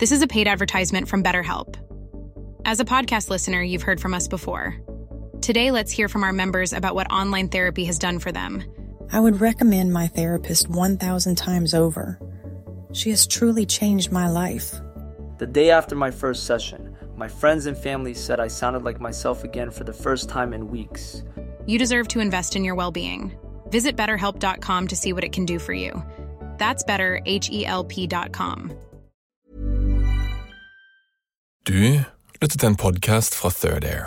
This is a paid advertisement from BetterHelp. As a podcast listener, you've heard from us before. Today, let's hear from our members about what online therapy has done for them. I would recommend my therapist 1,000 times over. She has truly changed my life. The day after my first session, my friends and family said I sounded like myself again for the first time in weeks. You deserve to invest in your well being. Visit betterhelp.com to see what it can do for you. That's better, H E L P.com. Du lytter til en podkast fra Third Air.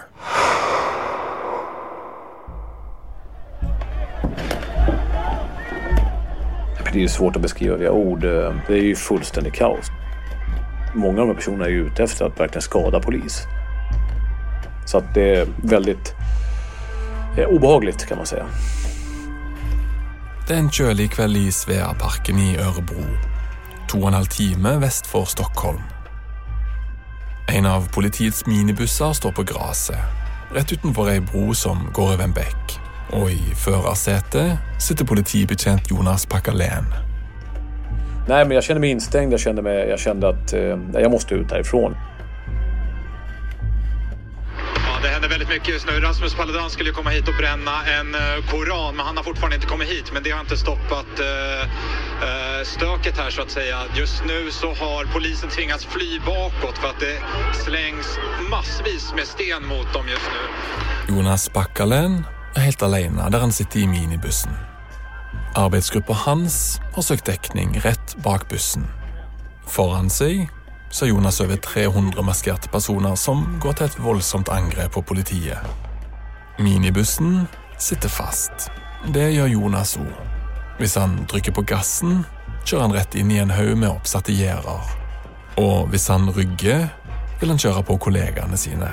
Det är ju svårt att beskriva via ord. Det är ju fullständigt kaos. Många av de här personerna är ju ute efter att verkligen skada polis. Så att det är väldigt eh, obehagligt kan man säga. Det er en kjølig kveld i Sveaparken i Ørebro. To og en halv time vest for Stockholm. En av politiets minibusser står på gresset, rett utenfor ei bro som går over en bekk. Og i førersetet sitter politibetjent Jonas Packalen. Nej, men jag kände mig instängd. Jag kände, mig, jag kände att eh, jag måste ut härifrån. Händer väldigt mycket just nu. Rasmus Paludan skulle ju komma hit och bränna en eh, koran, men han har fortfarande inte kommit hit. Men det har inte stoppat eh, eh, stöket här så att säga. Just nu så har polisen tvingats fly bakåt för att det slängs massvis med sten mot dem just nu. Jonas Backalen är helt alena där han sitter i minibussen. Arbetsgruppen hans har sökt täckning rätt bak bussen. Foran sig ser Jonas over 300 maskerte personer som går til et voldsomt angrep på politiet. Minibussen sitter fast. Det gjør Jonas òg. Hvis han trykker på gassen, kjører han rett inn i en haug med oppsatte gjerder. Og hvis han rygger, vil han kjøre på kollegaene sine.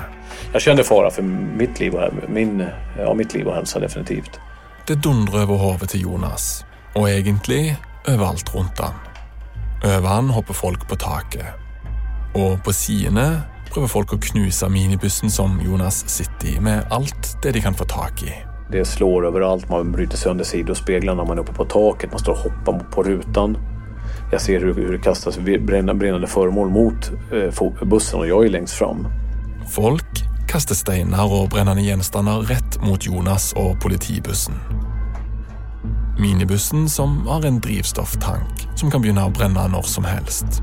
Jag kände fara för mitt liv och, min, ja, mitt liv och hälsa definitivt. Det dundrer over hodet til Jonas, og egentlig overalt rundt han. Over han hopper folk på taket. Og på sidene prøver folk å knuse minibussen som Jonas sitter i, med alt det de kan få tak i. Det slår överallt. Man bryter sönder sidospeglarna. Man är uppe på taket. Man står och hoppar på rutan. Jag ser hur, hur det kastas brännande, brännande föremål mot eh, bussen och jag är längst fram. Folk kaster steiner og brennende gjenstander rett mot Jonas og politibussen. Minibussen som har en drivstofftank som kan begynne å brenne når som helst.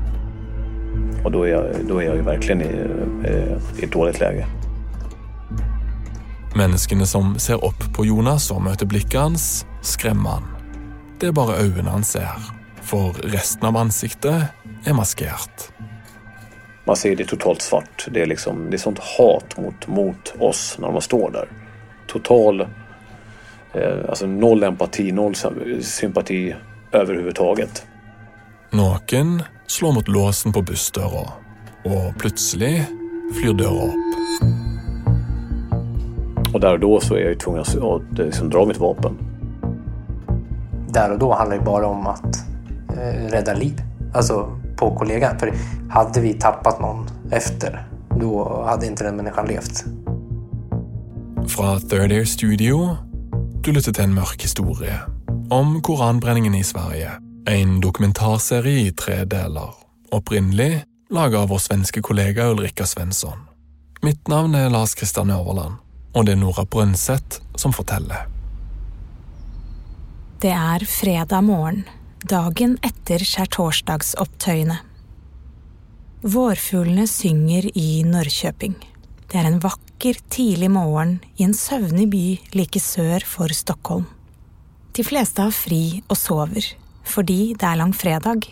Och då är jag, då är jag ju verkligen i, eh, i ett dåligt läge. Menneskene som ser opp på Jonas og møter blikket hans, skremmer han. Det er bare øynene han ser, for resten av ansiktet er maskert. Man ser det totalt svart. Det är, liksom, det är sånt hat mot, mot oss när man står där. Total, eh, alltså noll empati, noll sympati överhuvudtaget. Noen slår mot låsen på bussdøra, og plutselig flyr døra opp. Och där och då så är jag ju tvungen att att liksom dra mitt vapen. Där och då handlar det bara om att eh, rädda liv. Alltså på kollegan. För hade vi tappat någon efter, då hade inte den människan levt. Fra Third Air Studio du lytter til en mørk historie om koranbrenningen i Sverige. En dokumentarserie i tre deler, opprinnelig laget av vår svenske kollega Ulrika Svensson. Mitt navn er Lars Kristian Øverland, og det er Nora Brøndseth som forteller. Det er fredag morgen, dagen etter skjærtorsdagsopptøyene. Vårfuglene synger i Norrköping. Det er en vakker, tidlig morgen i en søvnig by like sør for Stockholm. De fleste har fri og sover, fordi det er langfredag.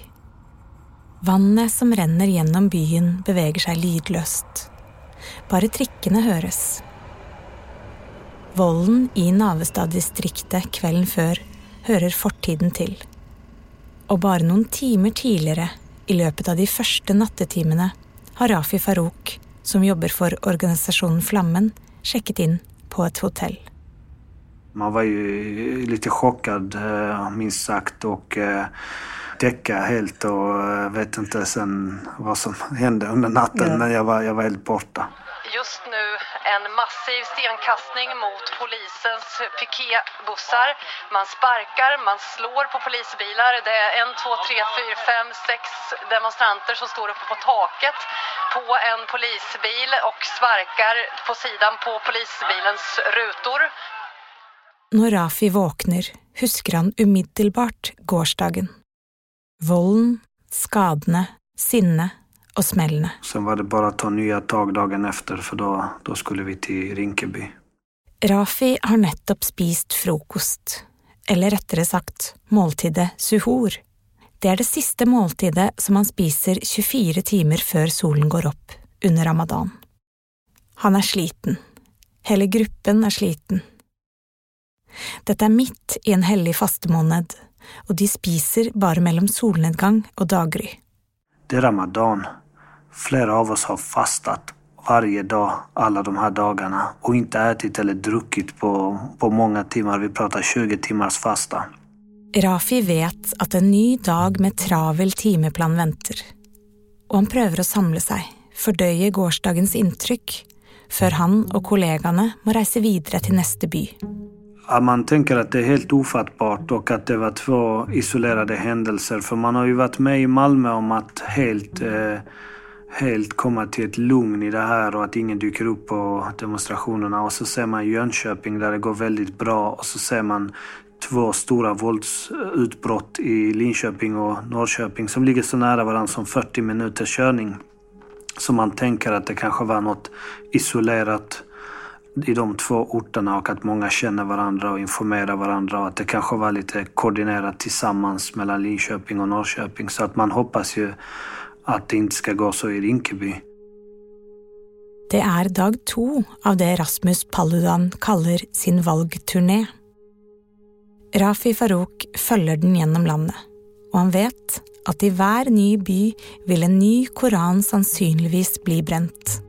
Vannet som renner gjennom byen, beveger seg lydløst. Bare trikkene høres. Volden i Navestad-distriktet kvelden før hører fortiden til. Og bare noen timer tidligere i løpet av de første nattetimene har Rafi Farouk, som jobber for organisasjonen Flammen, sjekket inn på ett hotell. Man var ju lite chockad, eh, minst sagt, och eh, däckade helt och eh, vet inte sen vad som hände under natten, ja. men jag var, jag var helt borta. Just nu en massiv stenkastning mot polisens piketbussar. Man sparkar, man slår på polisbilar. Det är en, två, tre, fyra, fem, sex demonstranter som står uppe på taket på en polisbil och sparkar på sidan på polisbilens rutor. Når Rafi våkner, husker han umiddelbart gårsdagen. Volden, skadene, sinnet och smellene. Sen var det bara att ta nya tag dagen efter, för då, då skulle vi till Rinkeby. Rafi har nettopp spist frokost, eller rettere sagt måltidet suhor. Det er det siste måltidet som han spiser 24 timer før solen går opp, under ramadan. Han er sliten. Hele gruppen er sliten. Dette er midt i en hellig fastemåned, og de spiser bare mellom solnedgang og daggry. Det är ramadan. Flera av oss har fastat varje dag alla de här dagarna och inte ätit eller druckit på, på många timmar. Vi pratar 20 timmars fasta. Rafi vet at en ny dag med travel timeplan venter. Og han prøver å samle seg, fordøye gårsdagens inntrykk, før han og kollegaene må reise videre til neste by. Ja, man tänker att det är helt ofattbart och att det var två isolerade händelser. För man har ju varit med i Malmö om att helt, eh, helt komma till ett lugn i det här och att ingen dyker upp på demonstrationerna. Och så ser man Jönköping där det går väldigt bra och så ser man två stora våldsutbrott i Linköping och Norrköping som ligger så nära varandra som 40 minuters körning. Så man tänker att det kanske var något isolerat i de två orterna och att många känner varandra och informerar varandra och att det kanske var lite koordinerat tillsammans mellan Linköping och Norrköping. Så att man hoppas ju att det inte ska gå så i Rinkeby. Det är dag två av det Rasmus Paludan kallar sin valgturné. Rafi Farouk följer den genom landet, Och han vet att i varje ny by vill en ny koran sannolikt bli bränt.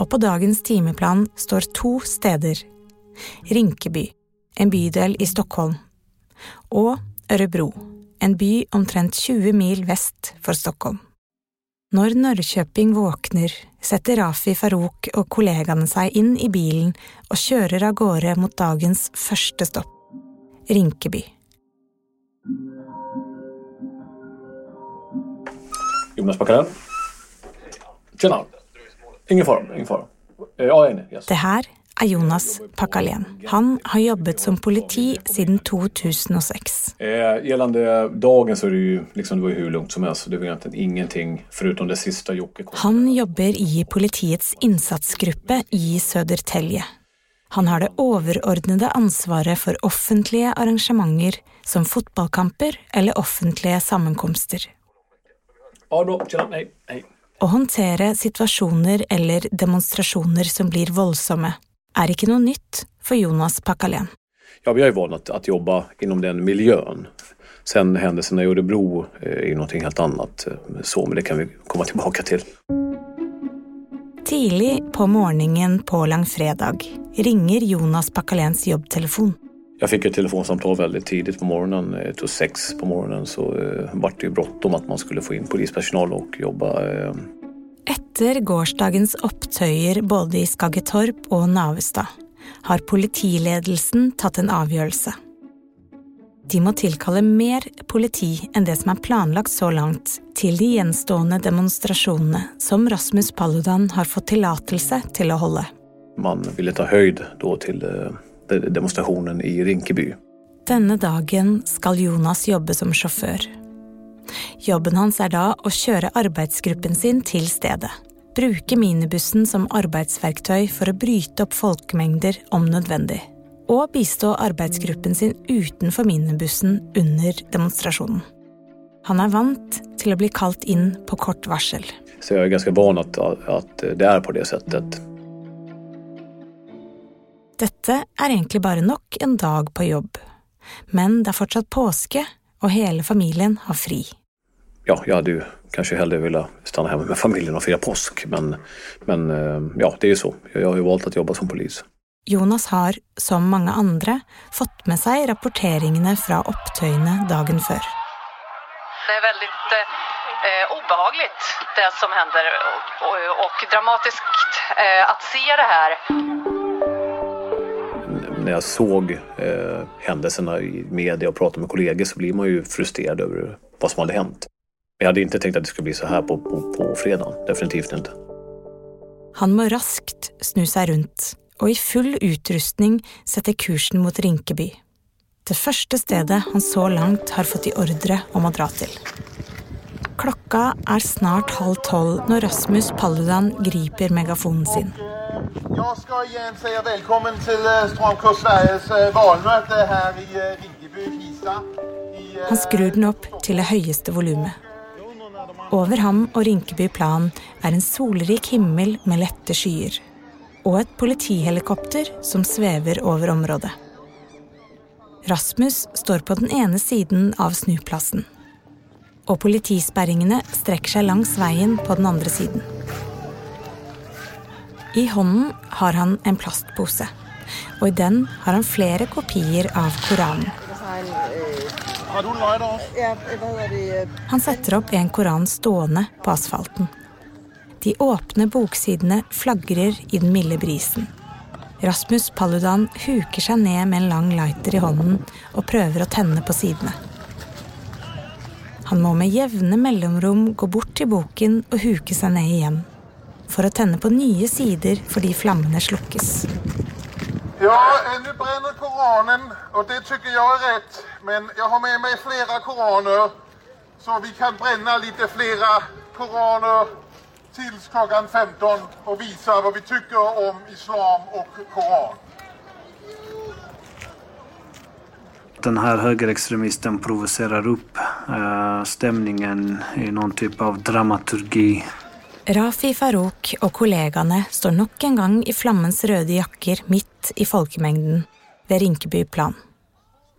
Og på dagens timeplan står to steder. Rinkeby, en bydel i Stockholm, og Örebro, en by omtrent 20 mil vest for Stockholm. Når Norrköping våkner, setter Rafi Farouk og kollegaene seg inn i bilen og kjører av gårde mot dagens første stopp, Rinkeby. Jonas Backarell. Tjena. Ingen fara. Ingen fara. Eh, Ja, är inne. Yes. Det her er Jonas Pakalen. Han har jobbet som politi siden 2006. Eh, gällande dagen så är det ju liksom, det var hur lugnt som helst. Det var egentligen ingenting förutom det sista Jocke kom. Han jobber i politiets innsatsgruppe i Södertälje. Han har det overordnede ansvaret for offentlige arrangementer som fotballkamper eller offentlige sammenkomster. Ja, då. Tjena. Hej. Hej. Å håndtere situasjoner eller demonstrasjoner som blir voldsomme, er ikke noe nytt for Jonas Pakalen. Ja, vi har ju valt att, att jobba inom den miljön. Sen händelserna i Örebro eh, är ju någonting helt annat. eh, Så, men det kan vi komma tillbaka till. Tidlig på morgenen på langfredag ringer Jonas Pakalens jobbtelefon. Jag fick ett telefonsamtal väldigt tidigt på morgonen. eh, Till sex på morgonen så eh, vart det ju bråttom att man skulle få in polispersonal och jobba. Eh, Etter gårsdagens opptøyer både i Skaggetorp og Navestad har politiledelsen tatt en avgjørelse. De må tilkalle mer politi enn det som er planlagt så langt til de gjenstående demonstrasjonene som Rasmus Paludan har fått tillatelse til å holde. man ville ta höjd då till eh, de- demonstrationen i Rinkeby. Denne dagen skal Jonas jobbe som sjåfør. Jobben hans er da å kjøre arbeidsgruppen sin til stedet. Bruke minibussen som arbeidsverktøy for å bryte opp folkemengder om nødvendig. Og bistå arbeidsgruppen sin utenfor minibussen under demonstrasjonen. Han er vant til å bli kalt inn på kort varsel. Så jag är ganska van att, att det är på det sättet. Dette er egentlig bare nok en dag på jobb. Men det er fortsatt påske, og hele familien har fri. ja, jag hade ju kanske hellre velat stanna hemma med familjen och fira påsk. Men, men eh, ja, det är ju så. Jag har ju valt att jobba som polis. Jonas har, som många andra, fått med sig rapporteringarna från opptøyene dagen før. Det är väldigt eh, obehagligt det som händer och, och, och dramatiskt eh, att se det här. När jag såg eh, händelserna i media och pratade med kollegor så blir man ju frustrerad över vad som hade hänt. Jag hade inte tänkt att det skulle bli så här på, på, på fredagen. Definitivt inte. Han må raskt snu sig runt och i full utrustning sätta kursen mot Rinkeby. Det första stället han så långt har fått i ordre om att dra till. Klockan är snart halv tolv när Rasmus Paludan griper megafonen sin. Eh, jag ska igen säga välkommen till eh, Stramkurs Sveriges eh, valmöte här i eh, Rinkeby, Kisa. Han skrur den upp till det högsta volymet. Över ham och Rinkeby plan är en solrik himmel med lätta skyer och ett politihelikopter som svävar över området. Rasmus står på den ena sidan av snuplatsen och politisperringene sträcker sig längs vägen på den andra sidan. I handen har han en plastpåse og i den har han flera kopior av Koranen. Har du en? Han setter opp en koran stående på asfalten. De åpne boksidene flagrer i den milde brisen. Rasmus Paludan huker seg ned med en lang lighter i hånden og prøver å tenne på sidene. Han må med jevne mellomrom gå bort til boken og huke seg ned igjen. For å tenne på nye sider fordi flammene slukkes. Ja, nu bränner Koranen och det tycker jag är rätt. Men jag har med mig flera koraner så vi kan bränna lite flera koraner tills klockan 15 och visa vad vi tycker om islam och koran. Den här högerextremisten provocerar upp eh, stämningen i någon typ av dramaturgi. Rafi Farouk och kollegorna står nok en gång i flammens röda jackor mitt i folkmängden vid Rinkeby plan.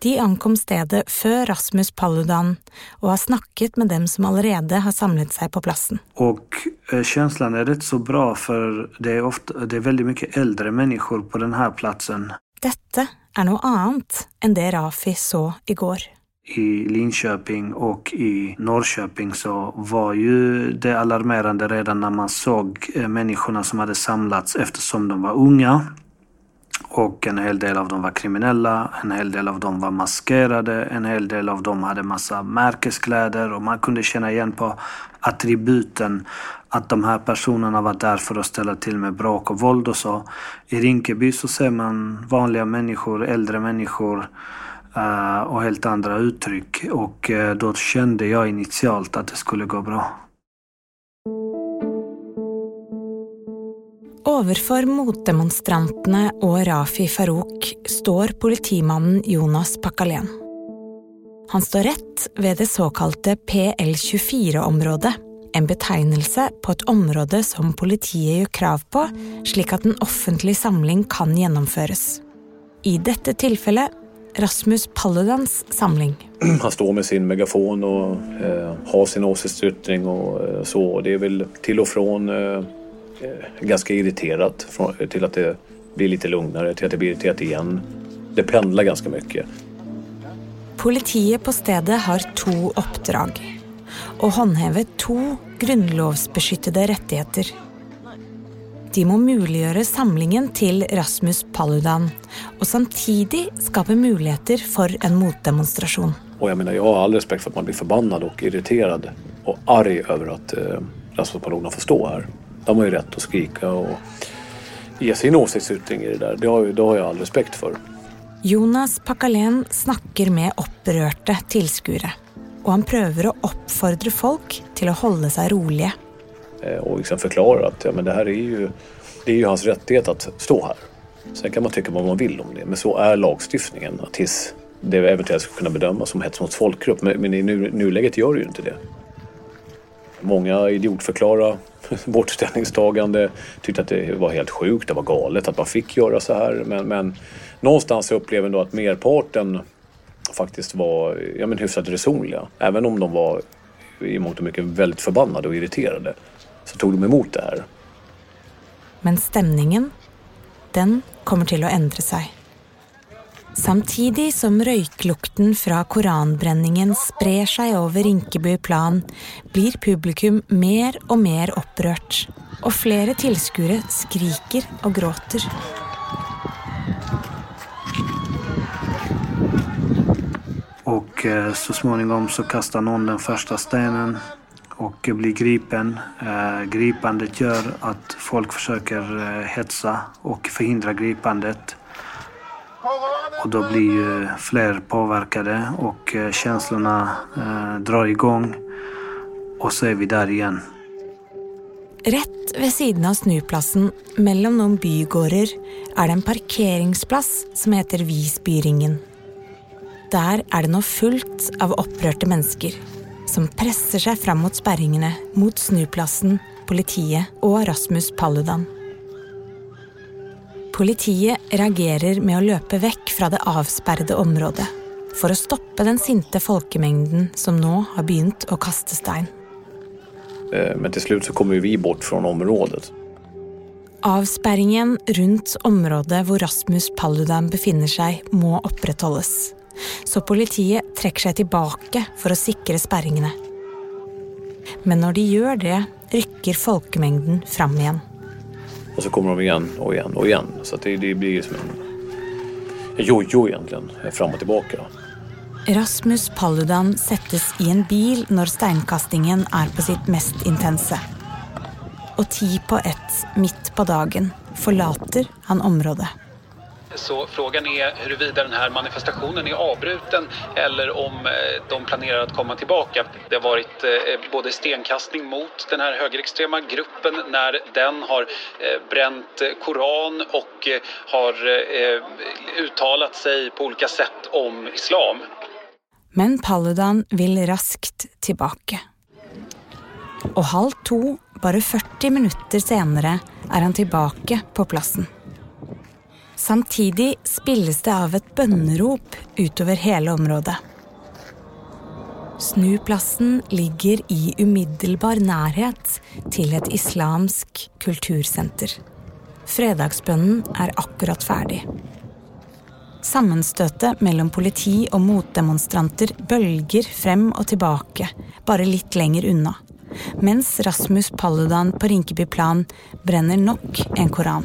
De ankom stedet før Rasmus Paludan och har snackat med dem som allerede har samlat sig på platsen. Och eh, känslan är rätt så bra för det är, ofta, det är väldigt mycket äldre människor på den här platsen. Detta är något annat än det Rafi såg igår. I Linköping och i Norrköping så var ju det alarmerande redan när man såg eh, människorna som hade samlats eftersom de var unga. Och en hel del av dem var kriminella, en hel del av dem var maskerade, en hel del av dem hade massa märkeskläder och man kunde känna igen på attributen att de här personerna var där för att ställa till med bråk och våld och så. I Rinkeby så ser man vanliga människor, äldre människor Eh, och helt andra uttryck och eh, då kände jag initialt att det skulle gå bra. Overfor motdemonstrantene och Rafi Farouk står politimannen Jonas Pakalén. Han står rett ved det såkalte PL24-området, en betegnelse på ett område som politiet gjør krav på, slik att en offentlig samling kan gjennomføres. I dette tilfellet Rasmus Paludans samling. Han står med sin megafon och eh, har sin åsiktsyttring och eh, så. Det är väl till och från eh, ganska irriterat från, till att det blir lite lugnare, till att det blir irriterat igen. Det pendlar ganska mycket. Politiet på stedet har två uppdrag. Att håndhäva två grundlovsbeskyttade rättigheter. De må muliggjøre samlingen till Rasmus Paludan och samtidigt skapa möjligheter för en motdemonstration. Och jag menar, jag har all respekt för att man blir förbannad och irriterad och arg över att eh, Rasmus Paludan får stå här. De har ju rätt att skrika och ge sin åsiktsyttring i det där. Det har, det har jag all respekt för. Jonas Pakalen snackar med upprörda tillskuere och han prövar att uppfordra folk till att hålla sig roliga. Eh, och liksom förklarar att ja, men det här är ju, det är ju hans rättighet att stå här. Sen kan man tycka vad man vill om det, men så är lagstiftningen tills det eventuellt ska kunna bedömas som hets mot folkgrupp. Men, men i nu, nuläget gör det ju inte det. Många idiotförklara vårt ställningstagande, tyckte att det var helt sjukt, det var galet att man fick göra så här. Men, men någonstans upplever jag att merparten faktiskt var ja, men hyfsat resonliga. Även om de var i mångt och mycket väldigt förbannade och irriterade. Så tog de emot det här. Men stämningen, den kommer till att ändra sig. Samtidigt som røyklukten från koranbränningen sprer sig över Rinkeby plan, blir publikum mer och mer upprört och flera tilskuere skriker och gråter. Och eh, så småningom så kastar någon den första stenen och blir gripen. Eh, gripandet gör att folk försöker eh, hetsa och förhindra gripandet. Och då blir ju fler påverkade och eh, känslorna drar igång. Och så är vi där igen. Rätt vid sidan av snuplatsen, mellan några bygårdar, är det en parkeringsplats som heter Visbyringen. Där är det nu fullt av upprörda människor som pressar sig fram mot spärringarna, mot snuplatsen, politiet och Rasmus Paludan. Politiet reagerar med att löpa väck från det avspärrade området för att stoppa den sinte folkemängden som nu har begynt att kasta sten. Eh, men till slut så kommer vi bort från området. Avspärringen runt området där Rasmus Paludan befinner sig må upprätthållas. Så politiet trekker sig tillbaka för att säkra spärringarna. Men när de gör det, rycker folkemängden fram igen. Och så kommer de igen och igen och igen. Så det, det blir som en jojo egentligen, fram och tillbaka. Rasmus Paludan sätts i en bil när steinkastingen är på sitt mest intensa. Och tio på ett, mitt på dagen, förlater han området. Så frågan är huruvida den här manifestationen är avbruten eller om eh, de planerar att komma tillbaka. Det har varit eh, både stenkastning mot den här högerextrema gruppen när den har eh, bränt koran och har uttalat sig på olika sätt om islam. Men Paludan vill raskt tillbaka. Och halv två, bara 40 minuter senare, är han tillbaka på platsen. Samtidigt spilles det av ett bønnerop utover hela området. Snuplassen ligger i umiddelbar närhet till ett islamsk kulturcenter. Fredagsbønnen är akkurat färdig. Sammenstøtet mellan politi och motdemonstranter bølger fram och tillbaka, bara lite längre unna. Medan Rasmus Paludan på Rinkeby plan bränner nog en koran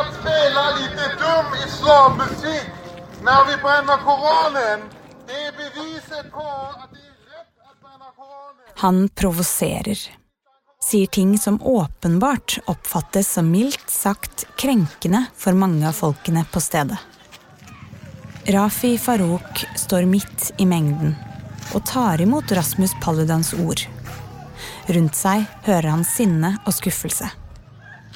att spela lite dum islammusik när vi bränner Koranen. Det är beviset på att det är rätt att bränna Koranen. Han provocerar. Säger ting som uppenbart uppfattas som milt sagt kränkande för många av folkene på stället. Rafi Farouk står mitt i mängden och tar emot Rasmus Paludans ord. Runt sig hör han sinne och skuffelse.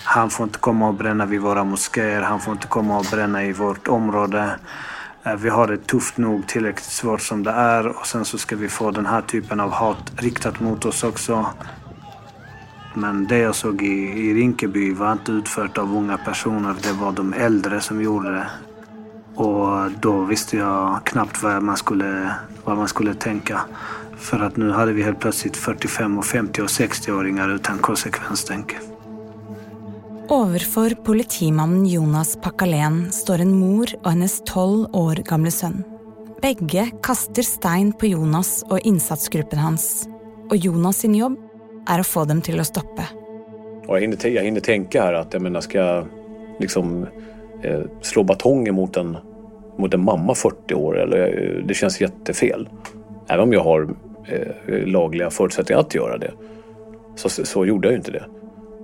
Han får inte komma och bränna vid våra moskéer. Han får inte komma och bränna i vårt område. Eh, vi har det tufft nog, tillräckligt svårt som det är. Och sen så ska vi få den här typen av hat riktat mot oss också. Men det jag såg i, i Rinkeby var inte utfört av unga personer. Det var de äldre som gjorde det. Och då visste jag knappt vad man skulle, vad man skulle tänka. För att nu hade vi helt plötsligt 45, och 50 och 60-åringar utan konsekvenstänk. Overfor politimannen Jonas Pakalén står en mor och hennes tolv år gamle sønn. Begge kaster stein på Jonas och insatsgruppen hans. og Jonas sin jobb är att få dem til att stoppe. Og jag, hinner, jeg hinner tänka här att jag mener, ska liksom eh, slå batongen mot en, mot en mamma 40 år? Eller, eh, det känns jättefel. Även om jag har eh, lagliga förutsättningar att göra det. Så, så gjorde jag ju inte det.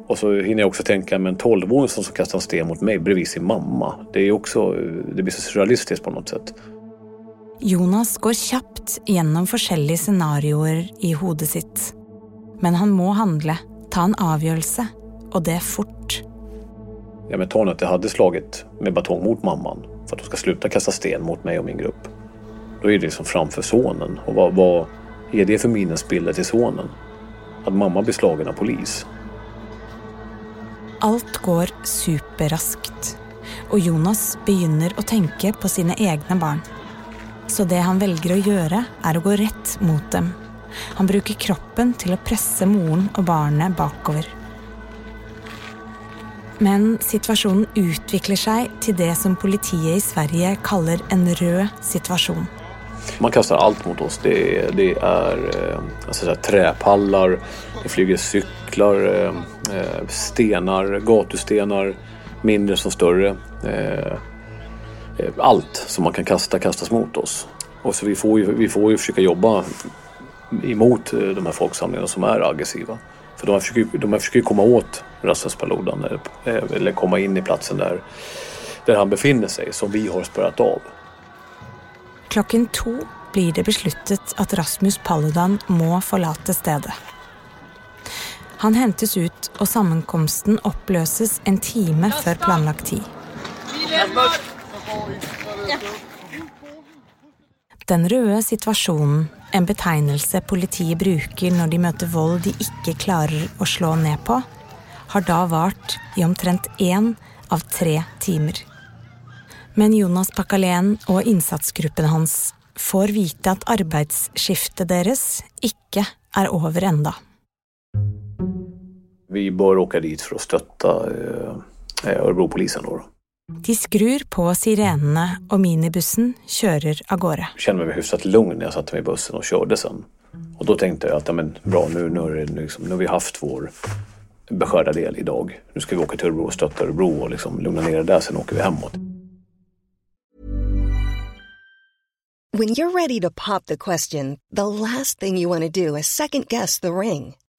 Och så hinner jag också tänka med en tolvåring som kastar sten mot mig bredvid sin mamma. Det är också, det blir så surrealistiskt på något sätt. Jonas går snabbt igenom olika scenarier i huvudet sitt. Men han må handla, ta en avgörelse och det fort. Ja, men ta att jag hade slagit med batong mot mamman för att hon ska sluta kasta sten mot mig och min grupp. Då är det liksom framför sonen. Och vad, vad är det för minnesbilder till sonen? Att mamma blir slagen av polis. Allt går superraskt, och Jonas begynner att tänka på sina egna barn. Så det han väljer att göra är att gå rätt mot dem. Han brukar kroppen till att pressa moren och barnet bakover. Men situationen utvecklar sig till det som politiet i Sverige kallar en röd situation. Man kastar allt mot oss. Det är, det eh, är alltså, träpallar, det flyger cyklar, eh, Eh, stenar, gatustenar, mindre som större. Eh, eh, allt som man kan kasta kastas mot oss. Och så vi får ju, vi får ju försöka jobba emot de här folksamlingarna som är aggressiva. För de försöker, de försöker komma åt Rasmus Paludan, eller komma in i platsen där, där han befinner sig som vi har spärrat av. Klockan två blir det beslutet att Rasmus Paludan må förlata stället. Han hentes ut, og sammenkomsten oppløses en time før planlagt tid. Den røde situasjonen, en betegnelse politiet bruker når de møter vold de ikke klarer å slå ned på, har da vart i omtrent én av tre timer. Men Jonas Pakalén og innsatsgruppen hans får vite at arbeidsskiftet deres ikke er over enda. Vi bør åka dit for å støtte eh, Örebropolisen. Då. De skrur på sirenene, og minibussen kjører av gårde. Jeg kände meg hyfsat lugn når jeg satte meg i bussen og kjørte sen. Og da tenkte jeg at ja, men, bra, nu, nu, liksom, nu har vi haft vår beskärda del i dag. Nu ska vi åka till Örebro och stötta Örebro och liksom lugna ner det där, sen åker vi hemåt. When you're ready to pop the question, the last thing you want to do is second guess the ring.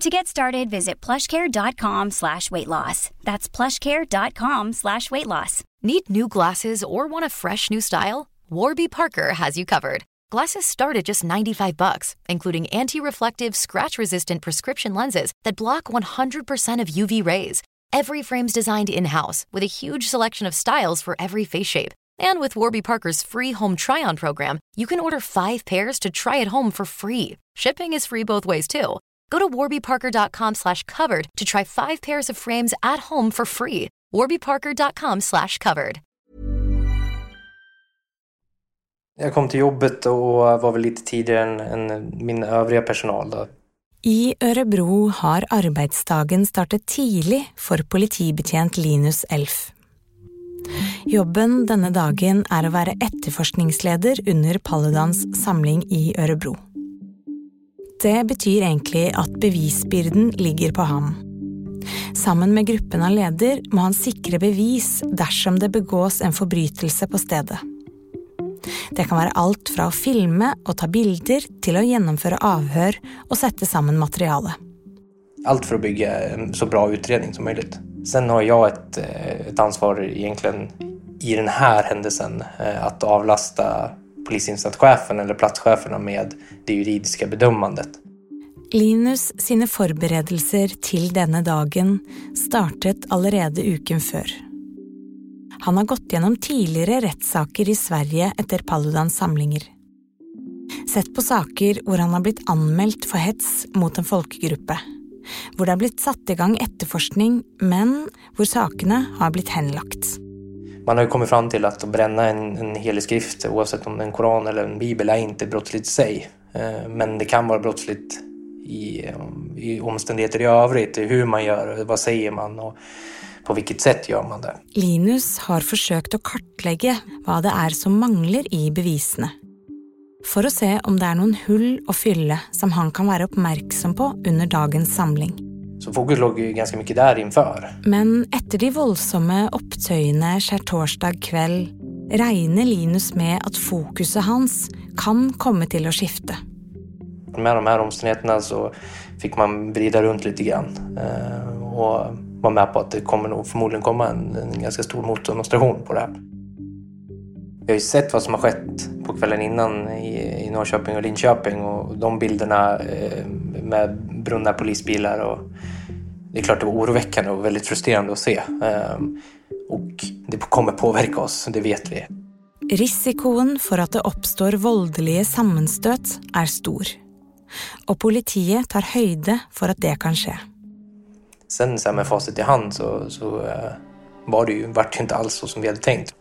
To get started, visit plushcare.com slash weight loss. That's plushcare.com slash weight loss. Need new glasses or want a fresh new style? Warby Parker has you covered. Glasses start at just 95 bucks, including anti-reflective, scratch-resistant prescription lenses that block 100% of UV rays. Every frame's designed in-house with a huge selection of styles for every face shape. And with Warby Parker's free home try-on program, you can order five pairs to try at home for free. Shipping is free both ways too. Go to warbyparker.com slash covered to try five pairs of frames at home for free. warbyparker.com slash covered. Jag kom till jobbet och var väl lite tidigare än, än min övriga personal. Då. I Örebro har arbeidsdagen startet tidlig for politibetjent Linus Elf. Jobben denne dagen er å være etterforskningsleder under Paludans samling i Örebro. Det betyr egentlig at bevisbyrden ligger på ham. Sammen med gruppen han leder, må han sikre bevis dersom det begås en forbrytelse på stedet. Det kan være alt fra å filme og ta bilder til å gjennomføre avhør og sette sammen materiale. Allt för att bygga en så bra utredning som möjligt. Sen har jag ett, eh, ett ansvar egentligen i den här händelsen eh, att avlasta polisinsatschefen eller platscheferna med det juridiska bedömandet. Linus sine forberedelser till denna dagen startet allerede uken før. Han har gått gjennom tidigare rättssaker i Sverige efter Paludans samlinger. Sett på saker hvor han har blivit anmeldt för hets mot en folkegruppe. Hvor det har blivit satt i gang etterforskning, men hvor sakene har blivit henlagt. Man har ju kommit fram till att bränna en, en helig skrift, oavsett om det är en koran eller en bibel, är inte brottsligt i sig. Eh, men det kan vara brottsligt i, i omständigheter i övrigt, hur man gör, vad säger man och på vilket sätt gör man det. Linus har försökt att kartlägga vad det är som manglar i bevisen för att se om det är någon hull att fylla som han kan vara uppmärksam på under dagens samling. Så fokus låg ju ganska mycket där inför. Men efter de våldsamma upptöjene skärtorsdag kväll räknar Linus med att fokuset hans kan komma till att skifta. Med de här omständigheterna så fick man vrida runt lite grann eh, och vara med på att det kommer nog förmodligen komma en, en ganska stor motdemonstration på det här. Vi har ju sett vad som har skett på kvällen innan i, i Norrköping och Linköping och de bilderna eh, med brunna polisbilar. Och det är klart det var oroväckande och väldigt frustrerande att se. Eh, och det kommer påverka oss, det vet vi. Risikoen för att det uppstår våldliga sammenstöt är stor. Och politiet tar höjde för att det kan ske. Sen så med facit i hand så, så eh, var det ju, vart det inte alls så som vi hade tänkt.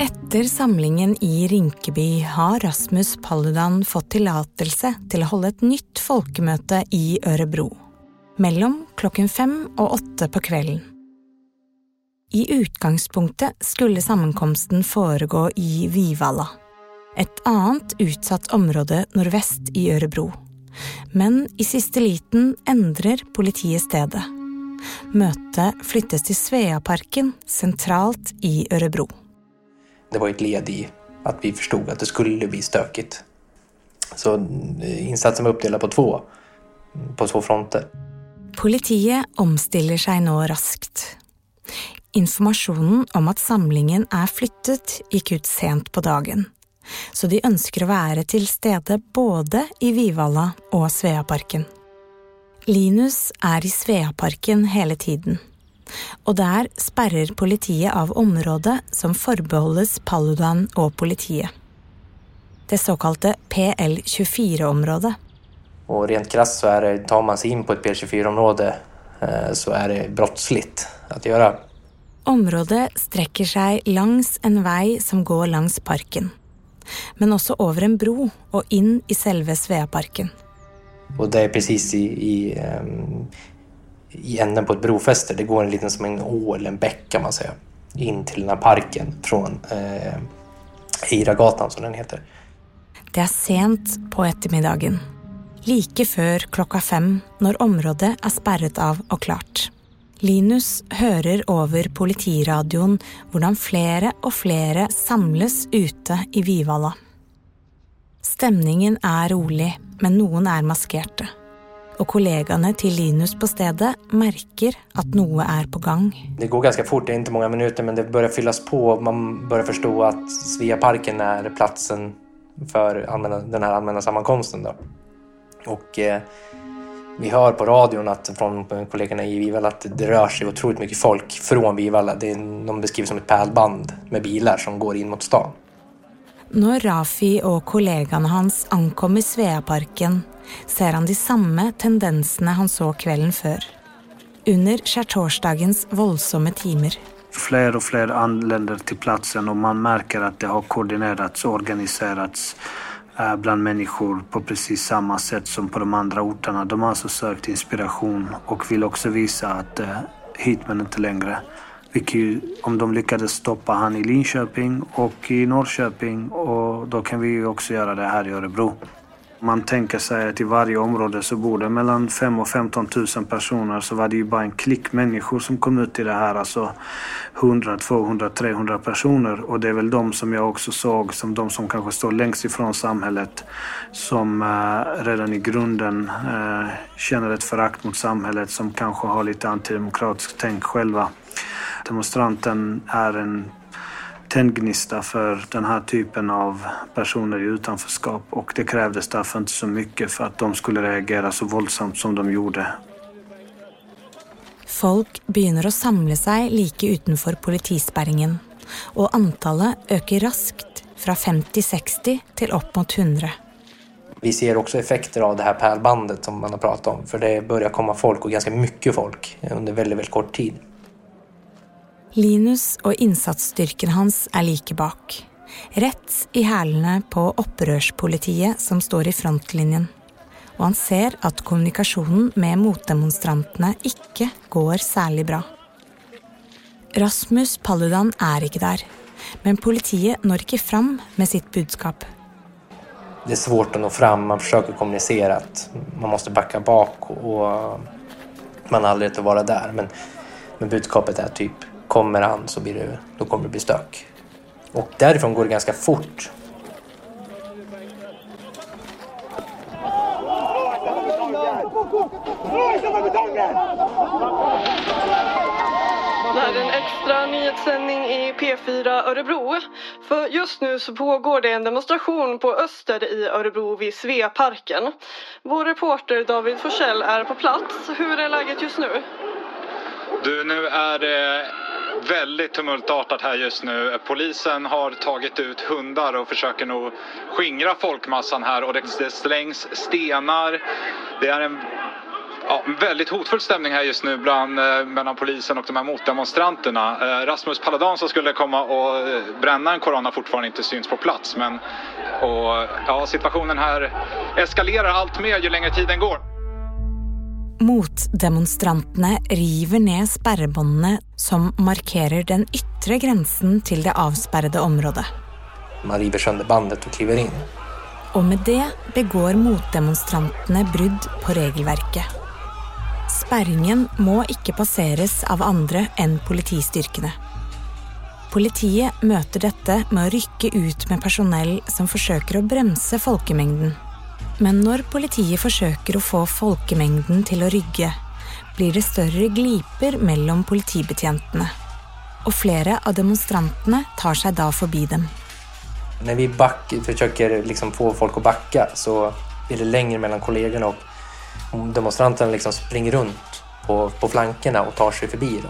Efter samlingen i Rinkeby har Rasmus Paludan fått tillåtelse til att hålla ett nytt folkemøte i Örebro. Mellan klockan fem och åtte på kvällen. I utgangspunktet skulle sammankomsten foregå i Vivalla, ett annat utsatt område nordväst i Örebro. Men i sista liten ändrar politiet stedet. Mötet flyttas till Sveaparken centralt i Örebro. Det var ett led i att vi förstod att det skulle bli stökigt. Så eh, insatsen var uppdelad på två, på två fronter. Politiet omstiller sig nu raskt. Informationen om att samlingen är flyttet gick ut sent på dagen, så de önskar vara till stede både i Vivalla och Sveaparken. Linus är i Sveaparken hela tiden. Och där spärrar politiet av området som förbehålles Paludan och politiet. Det så kallade PL24-området. Och rent krasst så är det, tar man sig in på ett PL24-område eh, så är det brottsligt att göra. Området sträcker sig längs en väg som går längs parken. Men också över en bro och in i själva Sveaparken. Och det är precis i, i, um, i änden på ett brofäste. Det går en liten som en å eller en bäck kan man säga. In till den här parken från eh, Eiragatan som den heter. Det är sent på eftermiddagen. Lika för klockan fem när området är spärrat av och klart. Linus hører over politiradioen hvordan flere og flere samles ute i Vivalla. Stemningen er rolig, men noen er maskerte. Och kollegorna till Linus på stedet märker att något är på gång. Det går ganska fort, det är inte många minuter, men det börjar fyllas på. Man börjar förstå att Sveaparken är platsen för den här allmänna sammankomsten. Då. Och eh, vi hör på radion att, från kollegorna i Vivalla att det rör sig otroligt mycket folk från Vivalla. Det är, de beskrivs som ett pärlband med bilar som går in mot stan. När Rafi och kollegorna hans ankom i Sveaparken ser han de samma tendenserna han såg kvällen för. Under skärtorsdagens våldsamma timer. Fler och fler anländer till platsen och man märker att det har koordinerats och organiserats eh, bland människor på precis samma sätt som på de andra orterna. De har alltså sökt inspiration och vill också visa att eh, hit men inte längre. Vilket, om de lyckades stoppa han i Linköping och i Norrköping och då kan vi också göra det här i Örebro. Man tänker sig att i varje område så bor det mellan 5 och 15 000 personer så var det ju bara en klick människor som kom ut i det här. Alltså 100, 200, 300 personer och det är väl de som jag också såg som de som kanske står längst ifrån samhället. Som eh, redan i grunden eh, känner ett förakt mot samhället som kanske har lite antidemokratiskt tänk själva. Demonstranten är en tändgnista för den här typen av personer i utanförskap och det krävdes därför inte så mycket för att de skulle reagera så våldsamt som de gjorde. Folk börjar att samla sig lika utanför politisperringen och antalet ökar raskt från 50-60 till upp mot 100. Vi ser också effekter av det här pärlbandet som man har pratat om för det börjar komma folk och ganska mycket folk under väldigt, väldigt kort tid. Linus och innsatsstyrken hans är like bak. Rätt i hälarna på opprørspolitiet som står i frontlinjen. Och han ser att kommunikationen med motdemonstranterna inte går särskilt bra. Rasmus Paludan är inte där. men politiet når inte fram med sitt budskap. Det är svårt att nå fram. Man försöker kommunicera att man måste backa bak och man har aldrig rätt att vara där. Men, men budskapet är typ, kommer han så blir det, då kommer det bli stök. Och därifrån går det ganska fort. Det här är en extra nyhetssändning i P4 Örebro. För just nu så pågår det en demonstration på Öster i Örebro vid Sveaparken. Vår reporter David Forsell är på plats. Hur är läget just nu? Du, nu är det väldigt tumultartat här just nu. Polisen har tagit ut hundar och försöker nog skingra folkmassan här och det, slängs stenar. Det är en ja, väldigt hotfull stämning här just nu bland, eh, mellan polisen och de här motdemonstranterna. Eh, Rasmus Paludan som skulle komma och eh, bränna en koran har fortfarande inte syns på plats. Men och, ja, situationen här eskalerar allt mer ju längre tiden går. Motdemonstrantene river ned sperrebåndene som markerer den ytre grensen til det avsperrede området. Man river sönder bandet och kliver in. Og med det begår motdemonstrantene brudd på regelverket. Sperringen må ikke passeres av andre enn politistyrkene. Politiet møter dette med å rykke ut med personell som forsøker å bremse folkemengden. Men när politiet försöker att få folkmängden till att rygga blir det större gliper mellan politibetjentene. och flera av demonstranterna tar sig då förbi dem. När vi back, försöker liksom få folk att backa så blir det längre mellan kollegorna och demonstranterna liksom springer runt på, på flankerna och tar sig förbi. Då.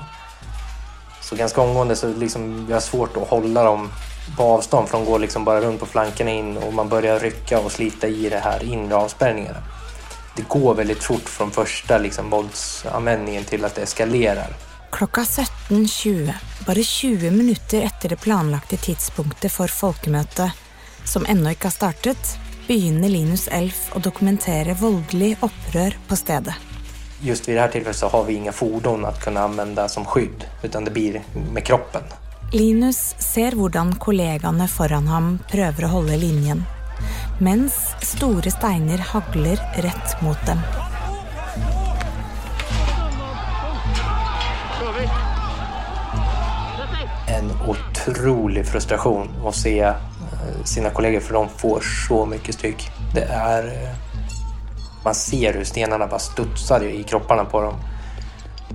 Så ganska omgående så liksom vi har svårt att hålla dem på avstånd för de går liksom bara runt på flankerna in och man börjar rycka och slita i det här inre avspärrningarna. Det går väldigt fort från första liksom våldsanvändningen till att det eskalerar. Klokka 17.20, bare 20 minutter etter det planlagte tidspunktet for folkemøtet, som ennå ikke har startet, begynner Linus Elf å dokumentere voldelig opprør på stedet. Just vid det här tillfället så har vi inga fordon att kunna använda som skydd, utan det blir med kroppen. Linus ser hvordan kollegaene foran ham prøver å holde linjen, mens store steiner hagler rett mot dem. En otrolig frustration att se eh, sina kollegor för de får så mycket stryk. Det är... Eh, man ser hur stenarna bara studsar i kropparna på dem.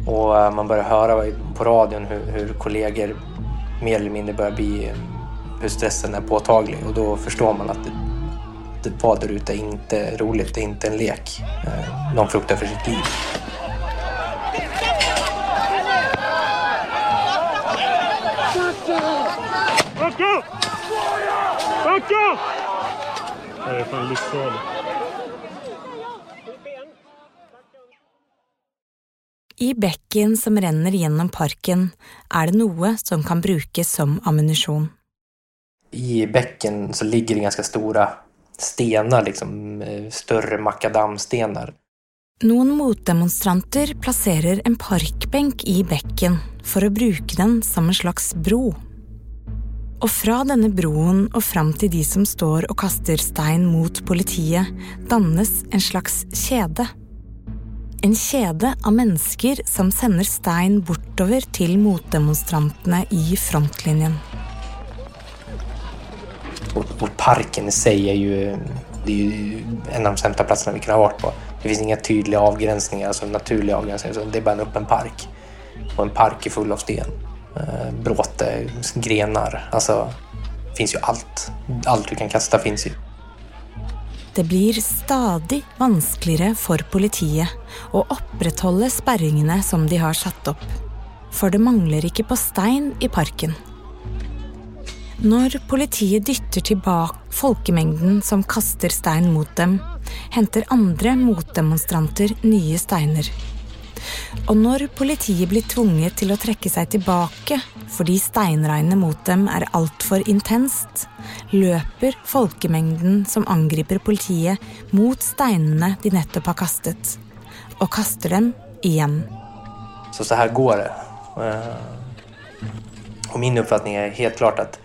Och eh, man börjar höra på radion hur, hur kollegor mer eller mindre börjar bli... eh, Hur stressen är påtaglig och då förstår man att det, det vad där ute är inte roligt, det är inte en lek. Eh, De fruktar för sitt liv. Backa! Backa! Det är fan livsfarligt. I bekken som renner gjennom parken, er det noe som kan brukes som ammunisjon. I bäcken så ligger det ganska stora stenar, liksom eh, större makadamstenar. Noen motdemonstranter plasserer en parkbenk i bekken for å bruke den som en slags bro. Og fra denne broen og fram til de som står og kaster stein mot politiet, dannes en slags kjede. En kjede av mennesker som sender stein bortover til motdemonstrantene i frontlinjen. Och, parken i sig är ju, det är ju en av de sämsta platserna vi kan ha varit på. Det finns inga tydliga avgränsningar, alltså naturliga avgränsningar. Så det är bara en öppen park. Och en park är full av sten. Eh, bråte, grenar. Alltså, det finns ju allt. Allt du kan kasta finns ju. Det blir stadig vanskeligere for politiet å opprettholde sperringene som de har satt opp. For det mangler ikke på stein i parken. Når politiet dytter tilbake folkemengden som kaster stein mot dem, henter andre motdemonstranter nye steiner. Og når politiet blir tvunget til å trekke seg tilbake fordi steinregnet mot dem er altfor intenst, løper folkemengden som angriper politiet, mot steinene de nettopp har kastet, og kaster dem igjen. Så så här går det. Eh, och min uppfattning är helt klart att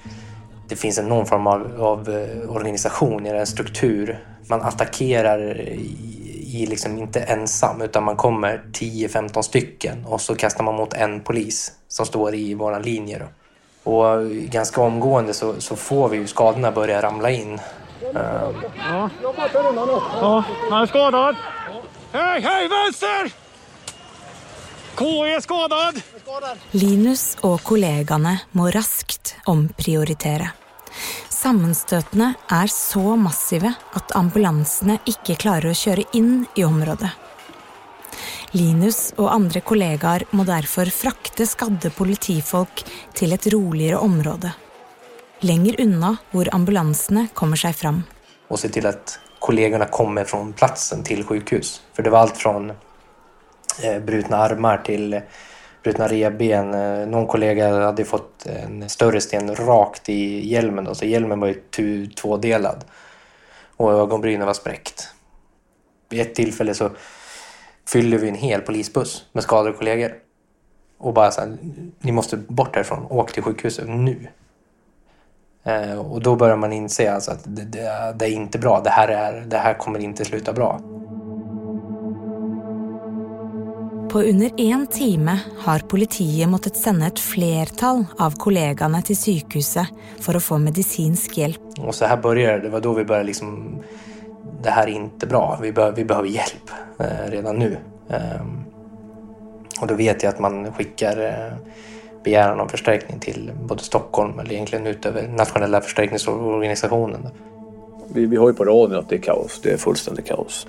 det finns någon form av, av eh, organisation, en struktur. Man attackerar i, liksom inte ensam utan man kommer 10-15 stycken och så kastar man mot en polis som står i våran linje. Då. Och ganska omgående så, så får vi ju skadorna börja ramla in. Um, Ja. Ja, han är skadad. Hej, hej, vänster! KE är skadad. Linus og kollegaene må raskt omprioritere. Sammenstøtene er så massive at ambulansene ikke klarer å kjøre inn i området. Linus og andre kollegaer må derfor frakte skadde politifolk til et roligere område. Lenger unna hvor ambulansene kommer seg fram. och se till att kollegorna kommer från platsen till sjukhus. För det var allt från eh, brutna armar till eh, brutna revben. Eh, någon kollega hade fått en större sten rakt i hjälmen. Då, så hjälmen var ju tu, tvådelad. Och ögonbrynen var spräckt. Vid ett tillfälle så fyllde vi en hel polisbuss med skadade kollegor. Och bara så här, ni måste bort härifrån. Åk till sjukhuset nu. Eh, och då börjar man inse alltså att det, det, det är inte bra. Det här, är, det här kommer inte sluta bra. På under én time har politiet måttet sende et flertall av kollegaene til sykehuset for å få medisinsk hjelp. Och så här började det. Det var då vi började liksom... Det här är inte bra. Vi, bör, vi behöver hjälp eh, redan nu. Ehm, och då vet jag att man skickar eh, begäran om förstärkning till både Stockholm eller egentligen utöver nationella förstärkningsorganisationen. Vi, vi har ju på radion att det är kaos. Det är fullständigt kaos.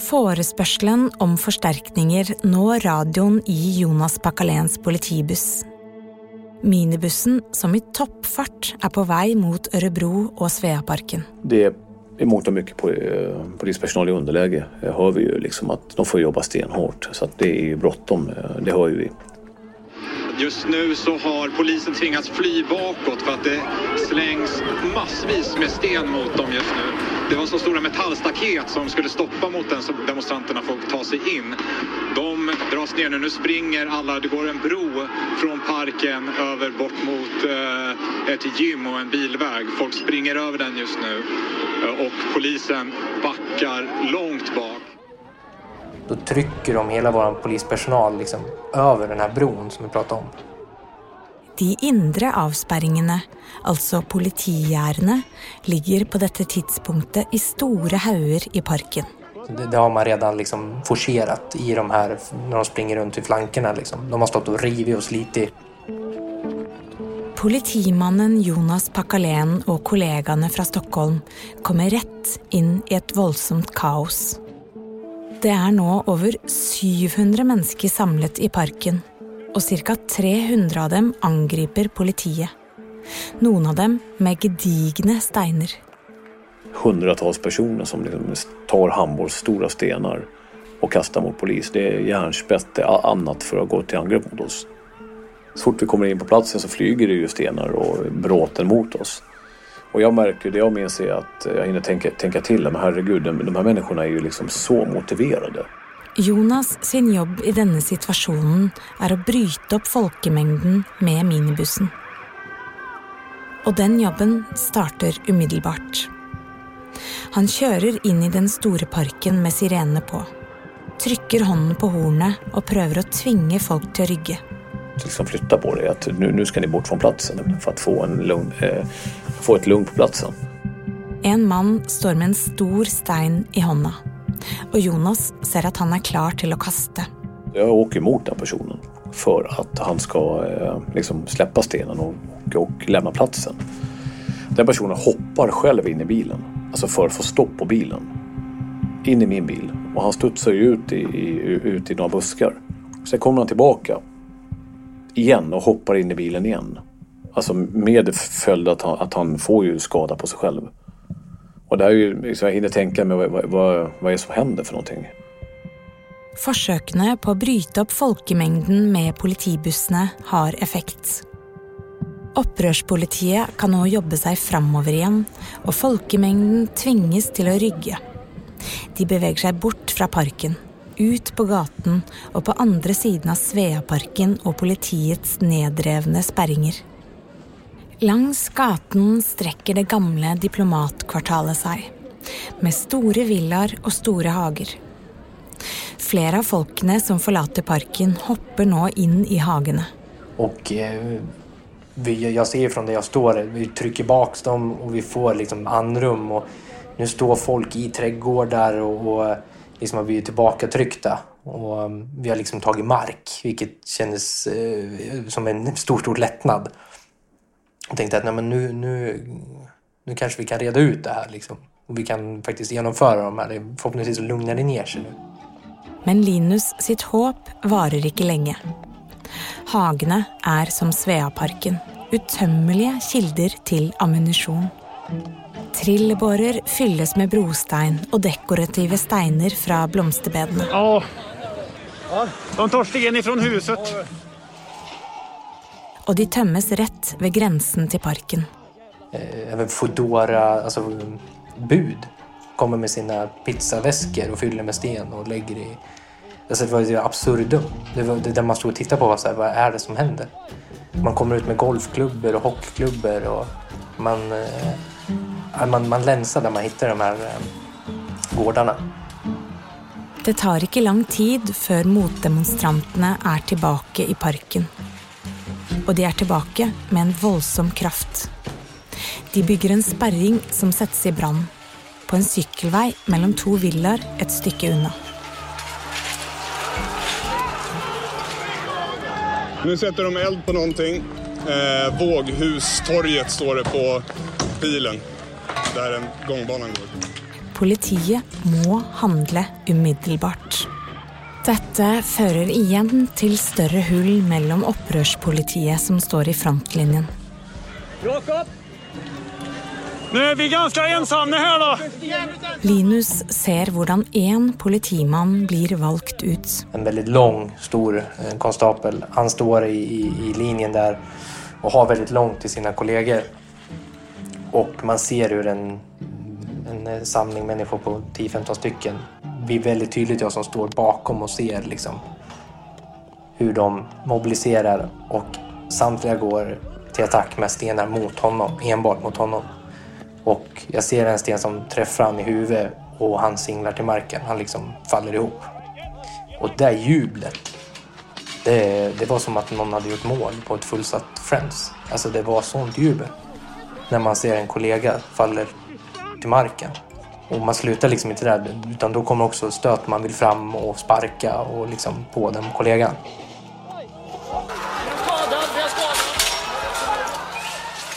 Forespørselen om forsterkninger når radioen i Jonas Bakalens politibuss. Minibussen, som i toppfart er på vei mot Ørebro og Sveaparken. Det är i mångt och mycket på, polispersonal i underläge. Det hör vi ju liksom att de får jobba stenhårt. Så att det är ju bråttom. eh, Det hör ju vi. Just nu så har polisen tvingats fly bakåt för att det slängs massvis med sten mot dem just nu. Det var så stora metallstaket som skulle stoppa mot den så demonstranterna får ta sig in. De dras ner nu. Nu springer alla. Det går en bro från parken över bort mot eh, ett gym och en bilväg. Folk springer över den just nu. Eh, och polisen backar långt bak. Då trycker de hela vår polispersonal liksom över den här bron som vi pratade om. De indre avsperringene, altså politigjerdene, ligger på dette tidspunktet i store hauger i parken. Det, det har man redan liksom forcerat i de här, när de springer runt i flankerna. Liksom. De har stått och rivit och slitit. Politimannen Jonas Pakalen og kollegaene fra Stockholm kommer rett inn i et voldsomt kaos. Det er nå over 700 mennesker samlet i parken, og ca. 300 av dem angriper politiet. Noen av dem med gedigne steiner. Hundratals personer som liksom tar handbollsstora stenar och kastar mot polis. Det är järnspett, det är annat för att gå till angrepp mot oss. Så fort vi kommer in på platsen så flyger det ju stenar och bråten mot oss. Och jag märker, det jag minns är att jag hinner tänka, tänka till, men herregud, de, de här människorna är ju liksom så motiverade. Jonas sin jobb i denne situasjonen er å bryte opp folkemengden med minibussen. Og den jobben starter umiddelbart. Han kjører inn i den store parken med sirenene på. Trykker hånden på hornet og prøver å tvinge folk til å rygge. Liksom flytta på det, att nu, nu ska ni bort från platsen för att få, en lugn, eh, få ett lugn på platsen. En mann står med en stor stein i hånda, och Jonas ser att han är klar till att kasta. Jag åker mot den personen för att han ska eh, liksom släppa stenen och, och lämna platsen. Den personen hoppar själv in i bilen, alltså för att få stopp på bilen. In i min bil. Och han studsar ju ut i, i, ut i några buskar. Sen kommer han tillbaka igen och hoppar in i bilen igen. Alltså med följd att han, att han får ju skada på sig själv. Och där är ju, liksom, jag hinner tänka mig vad, vad, vad är det som händer för någonting. Försöken på att bryta upp folkmängden med politibussarna har effekt. Opprørspolitiet kan nu jobba sig framöver igen och folkmängden tvingas till att rygga. De beväger sig bort från parken, ut på gatan och på andra sidan av Sveaparken och politiets nedrivna spärringar. Langs gaten strekker det gamle diplomatkvartalet seg, med store villaer og store hager. Flere av folkene som forlater parken, hopper nå inn i hagene. Og eh, vi, jag ser ju från där jag står, vi trycker bak dem och vi får liksom andrum. Og nu står folk i trädgårdar och, og liksom har blivit tillbakatryckta. Og eh, vi har liksom tagit mark, vilket kändes eh, som en stor, stor lättnad. Jag tänkte att nej, men nu, nu, nu kanske vi kan reda ut det här. Liksom. Och vi kan faktiskt genomföra de här. Förhoppningsvis så lugnar det ner sig nu. Men Linus sitt håp varer ikke lenge. Hagene er som Sveaparken, utømmelige kilder til ammunisjon. Trillebårer fylles med brostein og dekorative steiner fra blomsterbedene. Ja. De tar steg ifrån huset. Og de tømmes rett ved grensen til parken. Eh, Även Foodora, alltså bud, kommer med sina pizzaväskor och fyller med sten och lägger i... Alltså det var ju absurdum. Det var det där man stod och tittade på var så här, vad är det som händer? Man kommer ut med golfklubbor och hockeyklubbor och man, eh, man, man länsar där man hittar de här eh, gårdarna. Det tar ikke lang tid før motdemonstrantene er tilbake i parken. Og de er tilbake med en voldsom kraft. De bygger en sperring som settes i brann. På en sykkelvei mellom to villaer et stykke unna. Nu sätter de eld på någonting. Eh, Våghustorget står det på pilen. Där en gångbanan går. Politiet må handle umiddelbart. Dette fører igjen til større hull mellom opprørspolitiet som står i frontlinjen. Jakob! Nu är vi ganska ensamma här då. Linus ser hvordan én politimann blir valgt ut. En väldigt lång, stor eh, konstapel. Han står i, i, i linjen där och har väldigt långt till sina kollegor. Och man ser hur en, eh, samling människor på 10-15 stycken Det blir väldigt tydligt jag som står bakom och ser liksom hur de mobiliserar och samtliga går till attack med stenar mot honom, enbart mot honom. Och jag ser en sten som träffar han i huvudet och han singlar till marken. Han liksom faller ihop. Och det jublet, det, det var som att någon hade gjort mål på ett fullsatt Friends. Alltså det var sånt jubel. När man ser en kollega faller till marken. Och man slutar liksom inte där, utan då kommer också stöt. Man vill fram och sparka och liksom på den kollegan.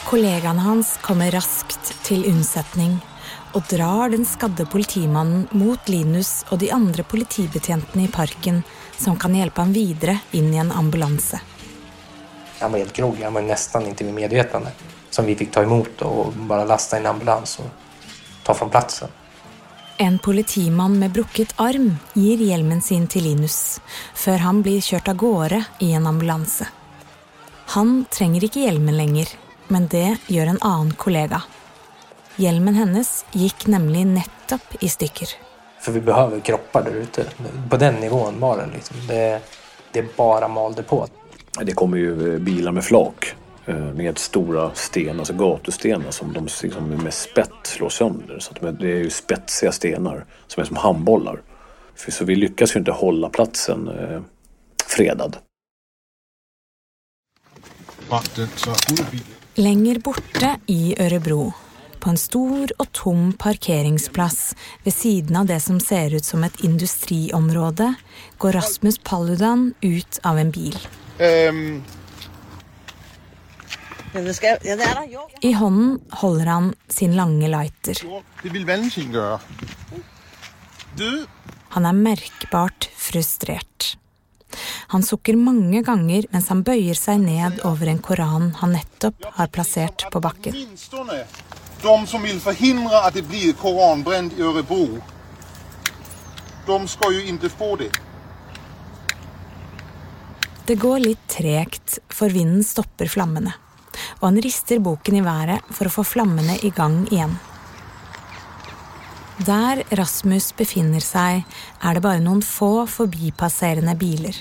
Kollegaen hans kommer raskt til unnsetning og drar den skadde politimannen mot Linus og de andre politibetjentene i parken, som kan hjelpe ham videre inn i en ambulanse. Han var helt groggy, han var nästan inte vid medvetande. Som vi fick ta emot och bara lasta i en ambulans och ta från platsen. En politimann med brukket arm gir hjelmen sin til Linus, før han blir kjørt av gårde i en ambulanse. Han trenger ikke hjelmen lenger, men det gjør en annen kollega. Hjelmen hennes gikk nemlig nettopp i stykker. För vi behöver kroppar där ute. På den nivån var det liksom. Det, det bara malde på. Det kommer ju eh, bilar med flak med stora stenar, alltså gatustenar som de liksom med spett slår sönder. Så att de är- det är ju spetsiga stenar som är som handbollar. För- Så vi lyckas ju inte hålla platsen eh, fredad. Lenger borte i Ørebro, på en stor og tom parkeringsplass ved siden av det som ser ut som et industriområde, går Rasmus Paludan ut av en bil. Øhm, I hånden holder han sin lange lighter. det vil Valentin gøre. Du, Han er merkbart frustrert. Han sukker mange ganger mens han bøyer seg ned over en koran han nettopp har plassert på bakken. de som vill förhindra att det blir koranbränd i Örebro, de ska ju inte få det. Det går litt tregt, for vinden stopper flammene. Og han rister boken i været for å få flammene i gang igjen. Der Rasmus befinner seg, er det bare noen få forbipasserende biler.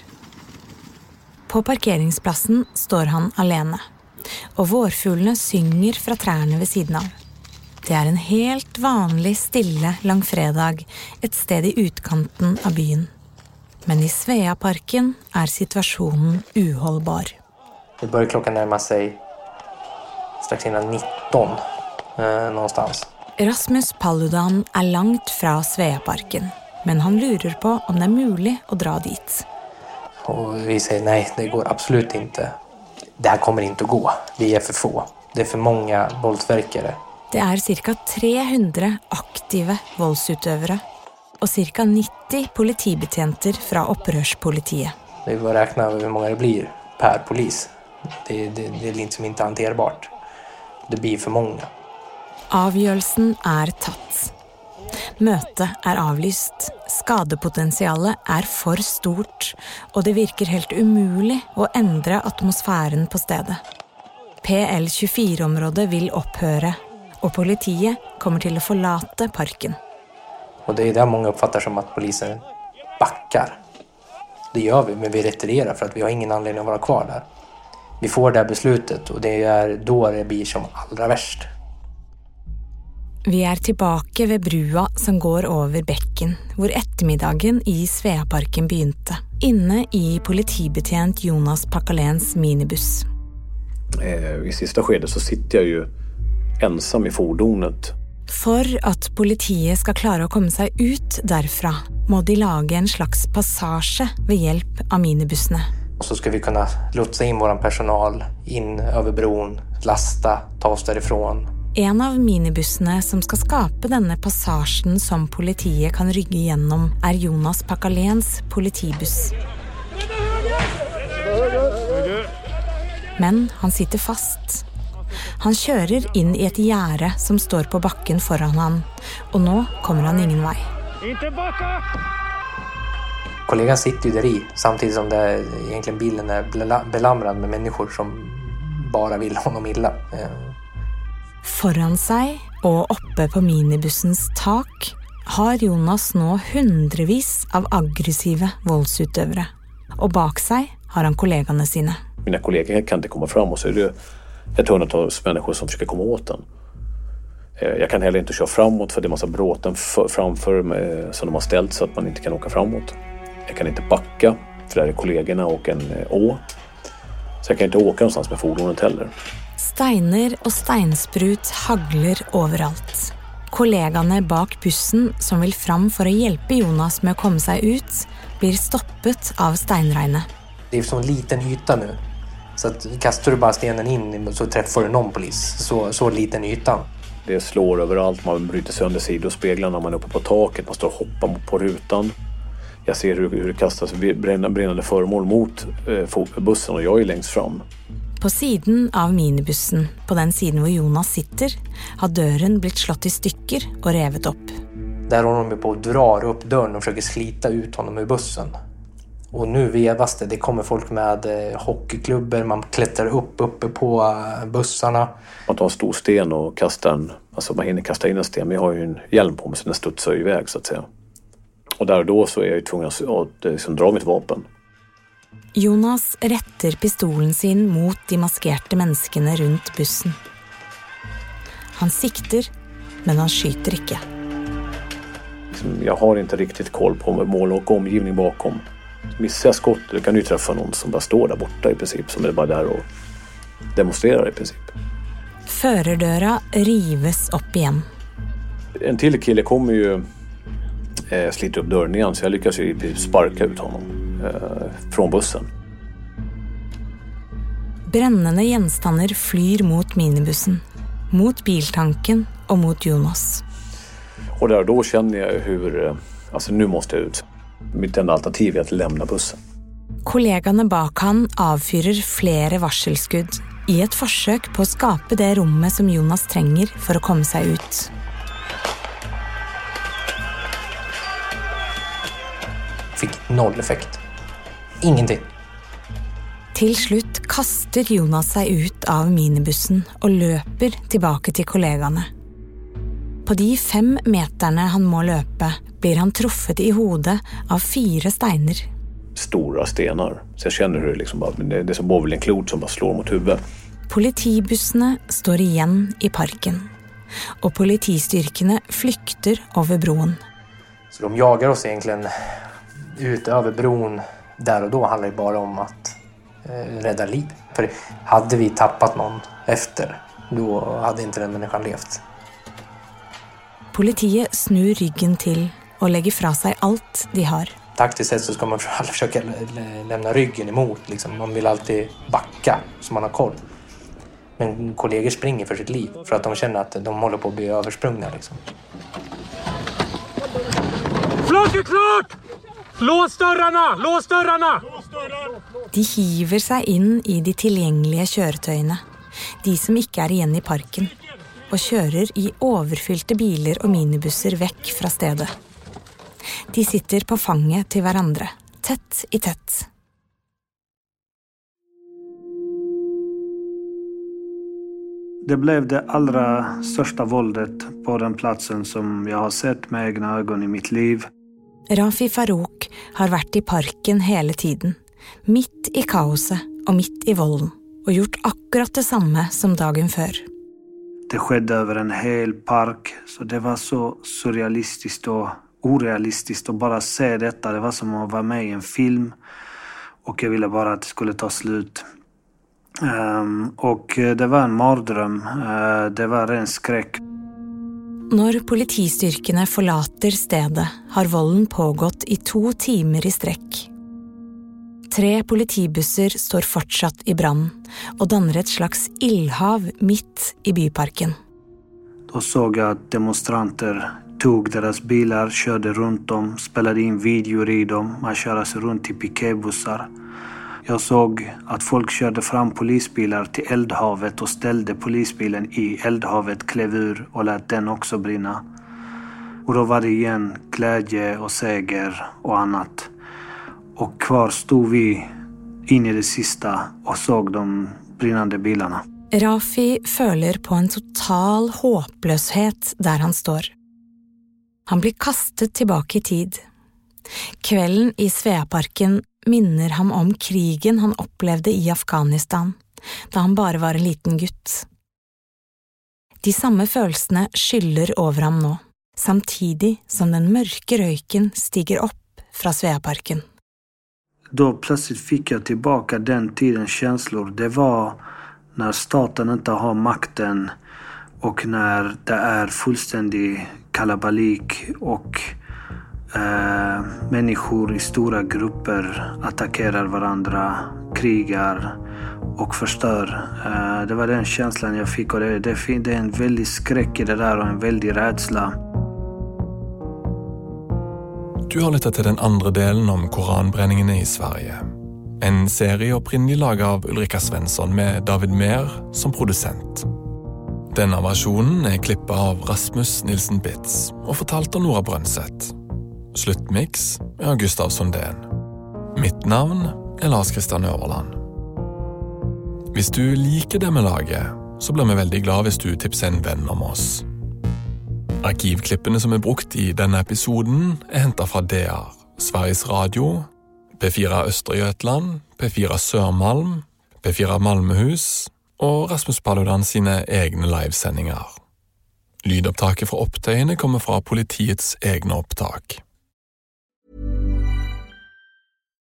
På parkeringsplassen står han alene, og vårfuglene synger fra trærne ved siden av. Det er en helt vanlig, stille langfredag et sted i utkanten av byen. Men i Sveaparken är situationen uholdbar. Det börjar klockan närma sig strax innan 19 eh, någonstans. Rasmus Paludan är långt från Sveaparken, men han lurar på om det är möjligt att dra dit. Och vi säger nej, det går absolut inte. Det här kommer inte att gå. Vi är för få. Det är för många våldsverkare. Det är cirka 300 aktiva våldsutövare och cirka 90 politibetjenter från upprörspolitiet. Det är bara att räkna hur många det blir per polis. Det, det, det är liksom inte hanterbart. Det blir för många. Avgörelsen är tatt. Mötet är avlyst. Skadepotentialet är för stort och det verkar helt omöjligt att ändra atmosfären på stället. PL24-området vill upphöra och politiet kommer till att förlata parken. Och det är det många uppfattar som att polisen backar. Det gör vi, men vi retirerar för att vi har ingen anledning att vara kvar där. Vi får det här beslutet och det är då det blir som allra värst. Vi är tillbaka vid brua som går över bäcken, hvor eftermiddagen i Sveaparken begynte. Inne i politibetjent Jonas Pakalens minibuss. Eh, I sista skedet så sitter jag ju ensam i fordonet för att politiet ska klara att komma sig ut därifrån må de laga en slags passage med hjälp av minibussarna. Och så ska vi kunna lotsa in vår personal in över bron, lasta, ta oss därifrån. En av minibussarna som ska skapa denna passagen som politiet kan rygga igenom är Jonas Pakalens politibuss. Men han sitter fast han kör in i ett gärde som står på backen föran han och nu kommer han ingen väg. Inte backa! Kollegan sitter ju där i samtidigt som det egentligen bilen är belamrad med människor som bara vill honom illa. Eh. Foran sig och uppe på minibussens tak har Jonas nu hundrevis av aggressiva våldsutövare. Och bak sig har han kollegorna sina. Mina kollegor kan inte komma fram och så är det ett hundratals människor som försöker komma åt den. Eh, jag kan heller inte köra framåt för det är massa bråten framför mig som de har ställt så att man inte kan åka framåt. Jag kan inte backa för där är kollegorna och en eh, å. Så jag kan inte åka någonstans med fordonet heller. Steiner och steinsprut hagler överallt. Kollegorna bak bussen som vill fram för att hjälpa Jonas med att komma sig ut blir stoppet av steinregnet. Det är så en liten yta nu så att kastar du bara stenen in så träffar du någon polis. Så, så liten ytan. Det slår överallt. Man bryter sönder sidospeglarna. Man är uppe på taket. Man står och hoppar på rutan. Jag ser hur, hur det kastas brinnande föremål mot eh, bussen och jag är längst fram. På sidan av minibussen, på den sidan där Jonas sitter, har dörren blivit slått i stycken och revit upp. Där håller de på och drar upp dörren och försöker slita ut honom ur bussen. Och nu vevas det. Det kommer folk med eh, hockeyklubbor, man klättrar upp uppe på eh, bussarna. Man tar en stor sten och kastar den. Alltså man hinner kasta in en sten, men jag har ju en hjälm på mig så den studsar iväg så att säga. Och där och då så är jag tvungen att eh, liksom, dra mitt vapen. Jonas rätter pistolen sin mot de maskerade människorna runt bussen. Han sikter, men han skjuter inte. Liksom, jag har inte riktigt koll på mål och omgivning bakom. Missar jag skottet då kan du träffa någon som bara står där borta i princip. Som är bara där och demonstrerar i princip. Förardörra rives upp igen. En till kille kommer ju eh, sliter upp dörren igen så jag lyckas ju sparka ut honom eh, från bussen. Brännande gjenstander flyr mot minibussen, mot biltanken och mot Jonas. Och där och då känner jag hur, eh, alltså nu måste jag ut. Mitt enda alternativ är att lämna bussen. Kollegorna bak han avfyrer flera varselskudd i ett försök på att skapa det rummet som Jonas tränger för att komma sig ut. Noll effekt. Ingenting. Til slutt kaster Jonas seg ut av minibussen og løper tilbake til kollegaene. På de fem meterne han må løpe, blir han truffet i hodet av fire steiner. Stora stenar. Så jag känner hur det liksom bara, det är som bowlingklot som bara slår mot huvudet. Politibussene står igjen i parken, og politistyrkene flykter over broen. Så de jagar oss egentligen ut över bron. Där och då handlar det bara om att eh, rädda liv. För hade vi tappat någon efter, då hade inte den människan levt. Politiet snur ryggen til og legger fra seg alt de har. Taktiskt sett så ska man försöka lä- lä- lämna ryggen emot. Liksom. Man vill alltid backa så man har koll. Men kollegor springer för sitt liv för att de känner att de håller på att bli översprungna. Liksom. Flak är klart! Lås dörrarna! Lås dörrarna! De hiver seg inn i de tilgjengelige kjøretøyene, de som ikke er igjen i parken, og kjører i overfylte biler og minibusser vekk fra stedet. De sitter på fanget til hverandre, tett i tett. Det blev det allra största våldet på den platsen som jag har sett med egna ögon i mitt liv. Rafi Farouk har vært i parken hele tiden, midt i kaoset och midt i volden, och gjort akkurat det samme som dagen før. Det skedde över en hel park, så det var så surrealistiskt och orealistiskt att bara se detta. Det var som att vara med i en film och jag ville bara att det skulle ta slut. Um, och det var en mardröm. Uh, det var ren skräck. Når politistyrkene forlater stedet, har volden pågått i to timer i strekk. Tre politibusser står fortsatt i brann og danner et slags ildhav midt i byparken. Då såg jag att demonstranter tog deras bilar, körde runt dem, spelade in videor i dem. Man körde sig runt i piketbussar. Jag såg att folk körde fram polisbilar till eldhavet och ställde polisbilen i eldhavet, klev ur och lät den också brinna. Och då var det igen glädje och seger och annat. Och kvar stod vi in i det sista och såg de brinnande bilarna. Rafi följer på en total hopplöshet där han står. Han blir kastet tillbaka i tid. Kvällen i Sveaparken minner ham om krigen han opplevde i Afghanistan, da han bare var en liten gutt. De samme følelsene skyller over ham nå, samtidig som den mørke røyken stiger opp fra Sveaparken. Då plötsligt fick jag tillbaka den tidens känslor. Det var när staten inte har makten och när det är fullständig kalabalik och eh, människor i stora grupper attackerar varandra, krigar och förstör. Eh, det var den känslan jag fick och det, det, det är en väldig skräck i det där och en väldig rädsla. Du har lyttet till den andra delen om koranbränningen i Sverige. En serie opprinnelig laget av Ulrika Svensson med David Mehr som producent. Denne versjonen er klippet av Rasmus Nilsen Bitz og fortalt av Nora Brønseth. Slutmix är Gustav Sundén. Mitt namn är Lars Kristian Överland. Hvis du liker det vi lager, så blir vi veldig glad hvis du tipser en venn om oss. Arkivklippene som er brukt i denne episoden, er henta fra DR, Sveriges Radio, P4 Østergøtland, P4 Sørmalm, P4 Malmehus og Rasmus Paludan sine egne livesendinger. Lydopptaket fra opptøyene kommer fra politiets egne opptak.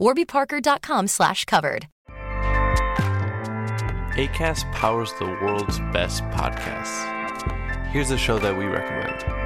warbyparker.com slash covered. ACAST powers the world's best podcasts. Here's a show that we recommend.